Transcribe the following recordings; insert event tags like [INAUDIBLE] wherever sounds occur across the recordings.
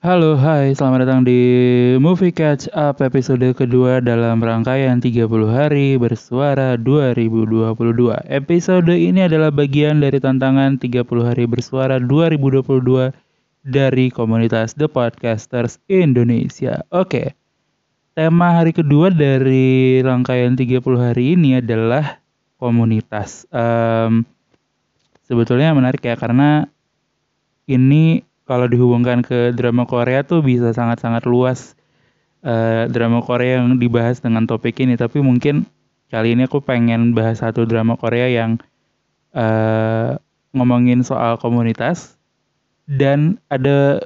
Halo, hai, selamat datang di Movie Catch Up episode kedua dalam rangkaian 30 hari bersuara 2022. Episode ini adalah bagian dari tantangan 30 hari bersuara 2022 dari komunitas The Podcasters Indonesia. Oke, tema hari kedua dari rangkaian 30 hari ini adalah komunitas. Um, sebetulnya menarik ya karena ini kalau dihubungkan ke drama Korea tuh bisa sangat-sangat luas uh, drama Korea yang dibahas dengan topik ini. Tapi mungkin kali ini aku pengen bahas satu drama Korea yang uh, ngomongin soal komunitas dan ada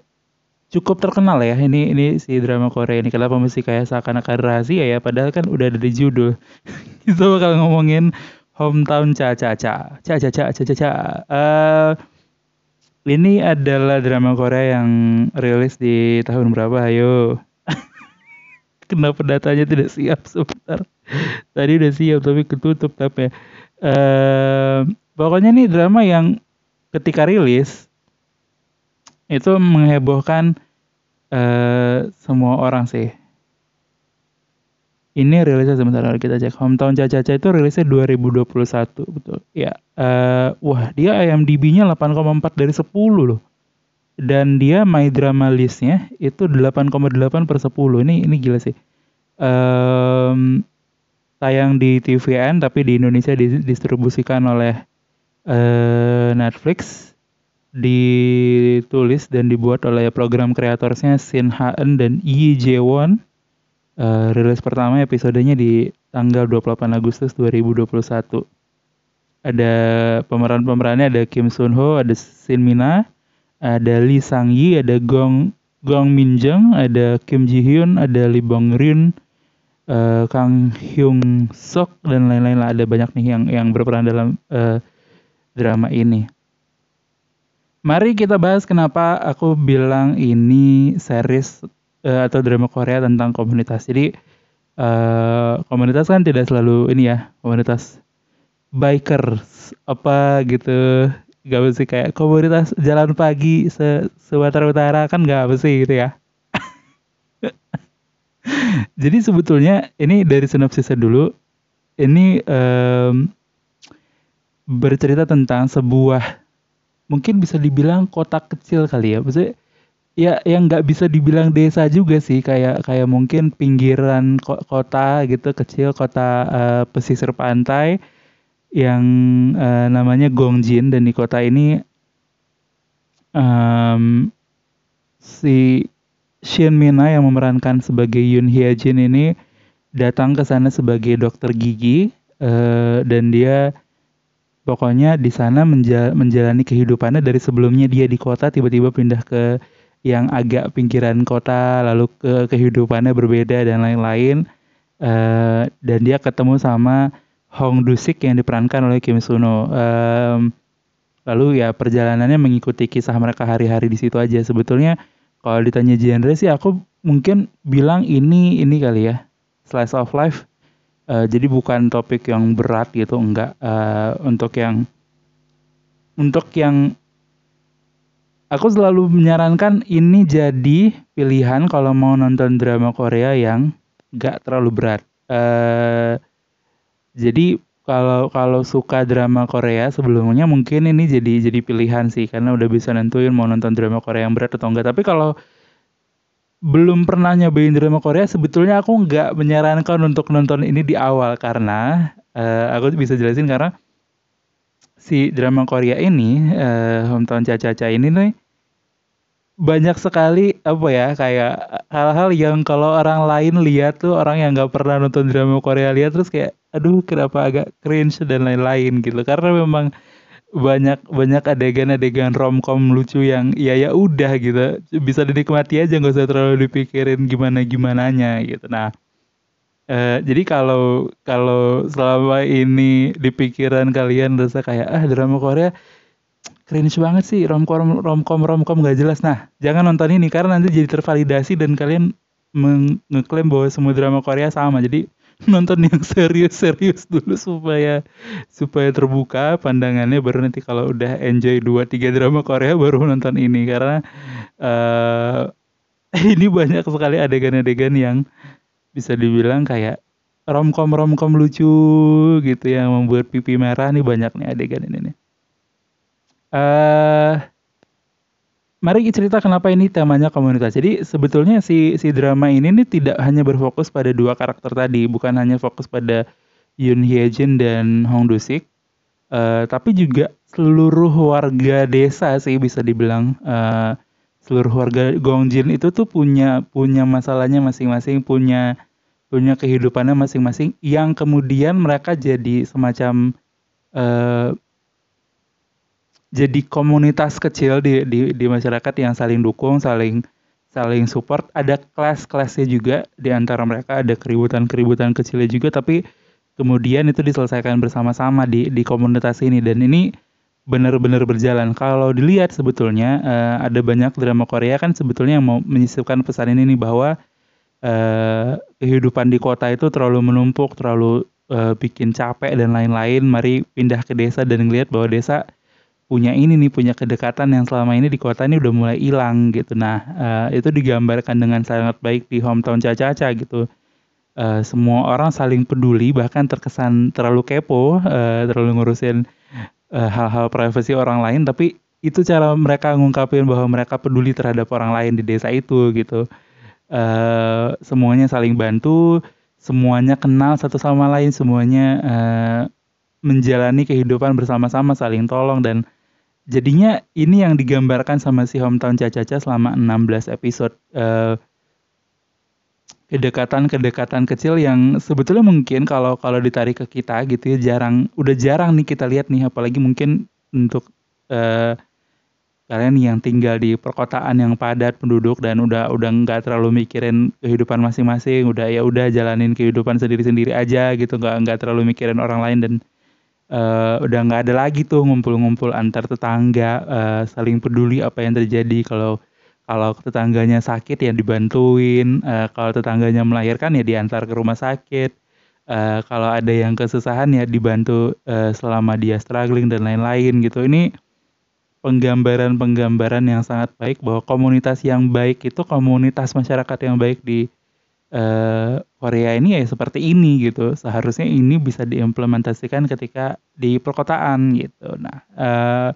cukup terkenal ya. Ini ini si drama Korea ini. Kenapa mesti kayak seakan-akan rahasia ya? Padahal kan udah ada di judul. [LAUGHS] Itu bakal ngomongin hometown cha cha cha. Cha, cha. Uh, ini adalah drama Korea yang rilis di tahun berapa? Ayo. [LAUGHS] Kenapa datanya tidak siap sebentar? Tadi udah siap tapi ketutup tapi uh, pokoknya ini drama yang ketika rilis itu menghebohkan uh, semua orang sih ini rilisnya sebentar kita cek. Hometown Caca itu rilisnya 2021 betul. Ya uh, wah dia IMDb-nya 8,4 dari 10 loh. Dan dia my drama listnya itu 8,8 per 10 ini ini gila sih. Um, tayang di TVN tapi di Indonesia didistribusikan oleh uh, Netflix ditulis dan dibuat oleh program kreatorsnya Shin Haen dan Yi Jae-won uh, rilis pertama episodenya di tanggal 28 Agustus 2021. Ada pemeran-pemerannya ada Kim Sun Ho, ada Shin Mina, ada Lee Sang Yi, ada Gong Gong Min Jung, ada Kim Ji Hyun, ada Lee Bong Rin, uh, Kang Hyung Sok dan lain-lain lah. Ada banyak nih yang yang berperan dalam uh, drama ini. Mari kita bahas kenapa aku bilang ini series uh, atau drama Korea tentang komunitas. Jadi uh, komunitas kan tidak selalu ini ya komunitas bikers apa gitu gak mesti kayak komunitas jalan pagi se Sumatera Utara kan gak mesti gitu ya. [LAUGHS] Jadi sebetulnya ini dari sinopsisnya dulu ini um, bercerita tentang sebuah mungkin bisa dibilang kota kecil kali ya. Maksudnya ya yang nggak bisa dibilang desa juga sih kayak kayak mungkin pinggiran kota gitu kecil kota uh, pesisir pantai yang uh, namanya Gongjin. Dan di kota ini um, si Shin Mina yang memerankan sebagai Yoon Hye Jin ini datang ke sana sebagai dokter gigi uh, dan dia pokoknya di sana menjalani kehidupannya dari sebelumnya dia di kota tiba-tiba pindah ke yang agak pinggiran kota lalu ke kehidupannya berbeda dan lain-lain. Uh, dan dia ketemu sama Hong Dusik yang diperankan oleh Kim Suno. Um, lalu ya perjalanannya mengikuti kisah mereka hari-hari di situ aja. Sebetulnya kalau ditanya genre sih aku mungkin bilang ini ini kali ya slice of life. Uh, jadi bukan topik yang berat gitu enggak. Uh, untuk yang untuk yang aku selalu menyarankan ini jadi pilihan kalau mau nonton drama Korea yang gak terlalu berat. Uh, jadi kalau kalau suka drama Korea sebelumnya mungkin ini jadi jadi pilihan sih karena udah bisa nentuin mau nonton drama Korea yang berat atau enggak. Tapi kalau belum pernah nyobain drama Korea sebetulnya aku nggak menyarankan untuk nonton ini di awal karena uh, aku bisa jelasin karena si drama Korea ini uh, Hometown Caca-Caca ini nih banyak sekali apa ya kayak hal-hal yang kalau orang lain lihat tuh orang yang nggak pernah nonton drama Korea lihat terus kayak aduh kenapa agak cringe dan lain-lain gitu. Karena memang banyak banyak adegan-adegan romcom lucu yang ya ya udah gitu. Bisa dinikmati aja nggak usah terlalu dipikirin gimana gimananya gitu. Nah eh, jadi kalau kalau selama ini di pikiran kalian rasa kayak ah drama Korea cringe banget sih romcom romcom romcom gak jelas. Nah jangan nonton ini karena nanti jadi tervalidasi dan kalian mengklaim bahwa semua drama Korea sama. Jadi [LAUGHS] nonton yang serius-serius dulu supaya supaya terbuka pandangannya baru nanti kalau udah enjoy dua tiga drama Korea baru nonton ini. Karena uh, [LAUGHS] ini banyak sekali adegan-adegan yang bisa dibilang kayak romcom romcom lucu gitu yang membuat pipi merah nih banyak nih adegan ini nih. Eh uh, mari cerita kenapa ini temanya komunitas. Jadi sebetulnya si si drama ini nih tidak hanya berfokus pada dua karakter tadi, bukan hanya fokus pada Yoon Hye Jin dan Hong Do Sik, uh, tapi juga seluruh warga desa sih bisa dibilang uh, seluruh warga Gongjin itu tuh punya punya masalahnya masing-masing, punya punya kehidupannya masing-masing yang kemudian mereka jadi semacam uh, jadi komunitas kecil di, di di masyarakat yang saling dukung, saling saling support. Ada kelas-kelasnya juga di antara mereka, ada keributan-keributan kecilnya juga, tapi kemudian itu diselesaikan bersama-sama di di komunitas ini dan ini benar-benar berjalan. Kalau dilihat sebetulnya uh, ada banyak drama Korea kan sebetulnya yang mau menyisipkan pesan ini nih bahwa uh, kehidupan di kota itu terlalu menumpuk, terlalu uh, bikin capek dan lain-lain. Mari pindah ke desa dan ngelihat bahwa desa punya ini nih punya kedekatan yang selama ini di kota ini udah mulai hilang gitu. Nah uh, itu digambarkan dengan sangat baik di hometown Caca-Caca gitu. Uh, semua orang saling peduli bahkan terkesan terlalu kepo, uh, terlalu ngurusin hal-hal uh, privasi orang lain, tapi itu cara mereka ngungkapin bahwa mereka peduli terhadap orang lain di desa itu gitu. Uh, semuanya saling bantu, semuanya kenal satu sama lain, semuanya uh, menjalani kehidupan bersama-sama saling tolong dan jadinya ini yang digambarkan sama si hometown Caca-Caca selama 16 episode uh, kedekatan-kedekatan kecil yang sebetulnya mungkin kalau kalau ditarik ke kita gitu ya jarang udah jarang nih kita lihat nih apalagi mungkin untuk uh, kalian yang tinggal di perkotaan yang padat penduduk dan udah udah nggak terlalu mikirin kehidupan masing-masing udah ya udah jalanin kehidupan sendiri-sendiri aja gitu nggak nggak terlalu mikirin orang lain dan uh, udah nggak ada lagi tuh ngumpul-ngumpul antar tetangga uh, saling peduli apa yang terjadi kalau kalau tetangganya sakit ya dibantuin uh, kalau tetangganya melahirkan ya diantar ke rumah sakit uh, kalau ada yang kesusahan ya dibantu uh, selama dia struggling dan lain-lain gitu ini penggambaran-penggambaran yang sangat baik bahwa komunitas yang baik itu komunitas masyarakat yang baik di uh, Korea ini ya seperti ini gitu. Seharusnya ini bisa diimplementasikan ketika di perkotaan gitu. Nah, uh,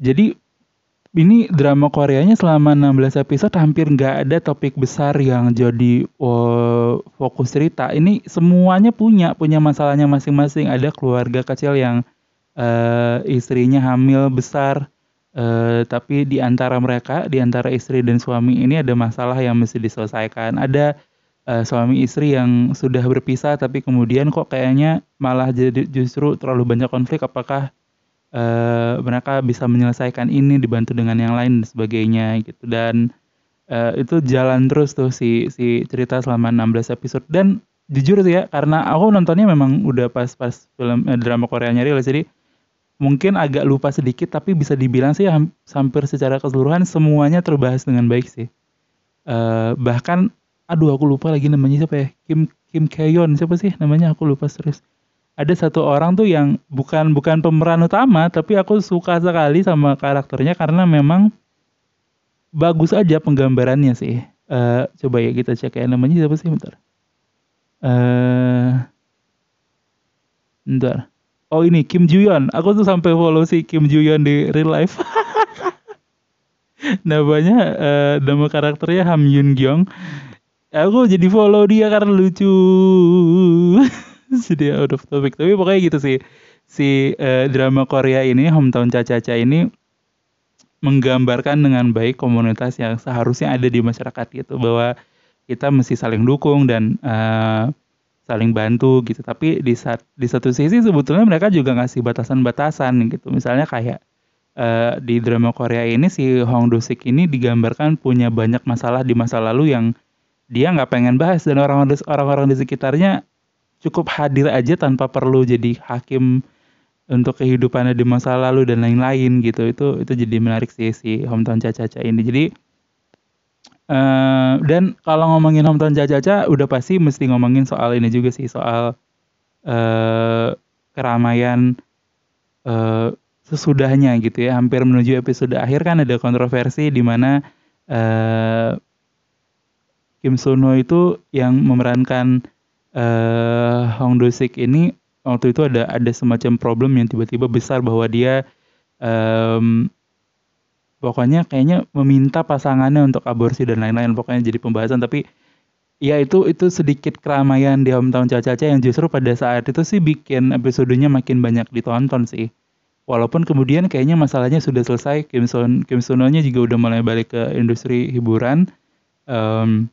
jadi ini drama Koreanya selama 16 episode hampir nggak ada topik besar yang jadi oh, fokus cerita. Ini semuanya punya punya masalahnya masing-masing. Ada keluarga kecil yang uh, istrinya hamil besar Uh, tapi di antara mereka, di antara istri dan suami ini ada masalah yang mesti diselesaikan. Ada uh, suami istri yang sudah berpisah tapi kemudian kok kayaknya malah jadi justru terlalu banyak konflik. Apakah uh, mereka bisa menyelesaikan ini dibantu dengan yang lain dan sebagainya gitu. Dan uh, itu jalan terus tuh si si cerita selama 16 episode dan jujur tuh ya karena aku nontonnya memang udah pas pas film eh, drama Korea nyari jadi mungkin agak lupa sedikit tapi bisa dibilang sih hampir secara keseluruhan semuanya terbahas dengan baik sih. Uh, bahkan aduh aku lupa lagi namanya siapa ya Kim Kim Kayon siapa sih namanya aku lupa serius. Ada satu orang tuh yang bukan bukan pemeran utama tapi aku suka sekali sama karakternya karena memang bagus aja penggambarannya sih. Uh, coba ya kita cek ya namanya siapa sih bentar. Uh, bentar. Oh ini Kim Juyon aku tuh sampai follow si Kim Juyon di real life. [LAUGHS] Namanya uh, nama karakternya Ham Yun Gyong aku jadi follow dia karena lucu [LAUGHS] [LAUGHS] jadi out of topic. Tapi pokoknya gitu sih. Si uh, drama Korea ini Hometown Caca-Caca ini menggambarkan dengan baik komunitas yang seharusnya ada di masyarakat gitu bahwa kita mesti saling dukung dan uh, saling bantu gitu. Tapi di saat di satu sisi sebetulnya mereka juga ngasih batasan-batasan gitu. Misalnya kayak uh, di drama Korea ini si Hong Do Sik ini digambarkan punya banyak masalah di masa lalu yang dia nggak pengen bahas dan orang-orang orang-orang di sekitarnya cukup hadir aja tanpa perlu jadi hakim untuk kehidupannya di masa lalu dan lain-lain gitu. Itu itu jadi menarik sih si Hometown Caca-Caca ini. Jadi Uh, dan kalau ngomongin hometown Caca udah pasti mesti ngomongin soal ini juga sih soal uh, keramaian uh, sesudahnya gitu ya. Hampir menuju episode akhir kan ada kontroversi di mana uh, Kim Sono itu yang memerankan uh, Hong Do Sik ini waktu itu ada ada semacam problem yang tiba-tiba besar bahwa dia um, pokoknya kayaknya meminta pasangannya untuk aborsi dan lain-lain pokoknya jadi pembahasan. Tapi ya itu itu sedikit keramaian di hometown Caca-Caca yang justru pada saat itu sih bikin episodenya makin banyak ditonton sih. Walaupun kemudian kayaknya masalahnya sudah selesai Kim Son Kim Sono-nya juga udah mulai balik ke industri hiburan. Um,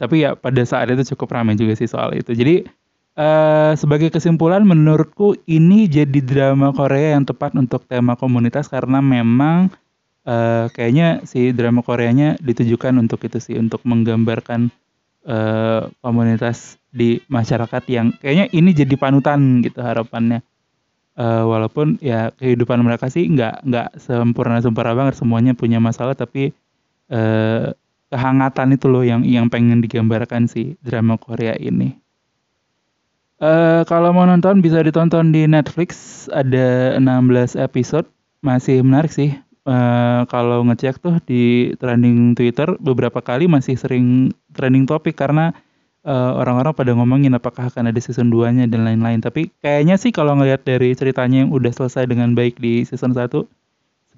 tapi ya pada saat itu cukup ramai juga sih soal itu. Jadi Uh, sebagai kesimpulan menurutku ini jadi drama Korea yang tepat untuk tema komunitas karena memang uh, kayaknya si drama Koreanya ditujukan untuk itu sih untuk menggambarkan uh, komunitas di masyarakat yang kayaknya ini jadi panutan gitu harapannya. Uh, walaupun ya kehidupan mereka sih nggak nggak sempurna sempurna banget semuanya punya masalah tapi uh, kehangatan itu loh yang yang pengen digambarkan si drama Korea ini. Uh, kalau mau nonton bisa ditonton di Netflix ada 16 episode masih menarik sih uh, kalau ngecek tuh di trending Twitter beberapa kali masih sering trending topik karena eh, orang-orang pada ngomongin apakah akan ada season 2-nya dan lain-lain. Tapi kayaknya sih kalau ngelihat dari ceritanya yang udah selesai dengan baik di season 1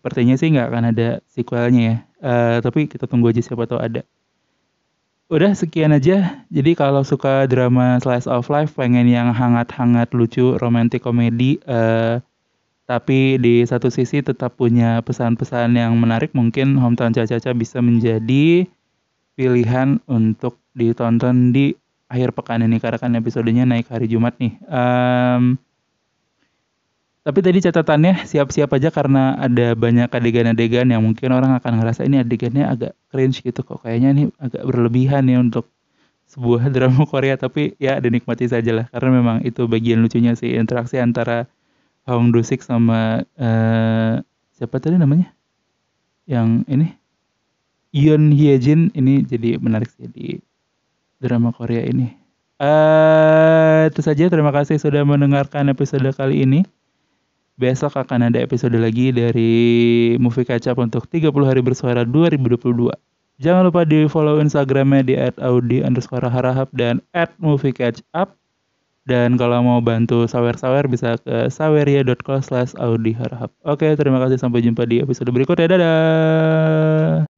sepertinya sih nggak akan ada sequelnya ya. Uh, tapi kita tunggu aja siapa tahu ada. Udah sekian aja. Jadi kalau suka drama slice of life, pengen yang hangat-hangat, lucu, romantis komedi, uh, tapi di satu sisi tetap punya pesan-pesan yang menarik, mungkin Hometown Caca-Caca bisa menjadi pilihan untuk ditonton di akhir pekan ini karena kan episodenya naik hari Jumat nih. Um, tapi tadi catatannya siap-siap aja karena ada banyak adegan-adegan yang mungkin orang akan ngerasa ini adegannya agak cringe gitu kok. Kayaknya ini agak berlebihan ya untuk sebuah [LAUGHS] drama Korea tapi ya dinikmati saja lah karena memang itu bagian lucunya sih interaksi antara Hong Do Sik sama uh, siapa tadi namanya yang ini Yoon Hye Jin ini jadi menarik sih di drama Korea ini. Uh, itu saja terima kasih sudah mendengarkan episode kali ini. Besok akan ada episode lagi dari Movie Up untuk 30 hari bersuara 2022. Jangan lupa di follow Instagramnya di @audi underscore harahap dan @movie catch up. Dan kalau mau bantu sawer-sawer bisa ke saweria.co slash audi harahap. Oke, terima kasih. Sampai jumpa di episode berikutnya. Dadah!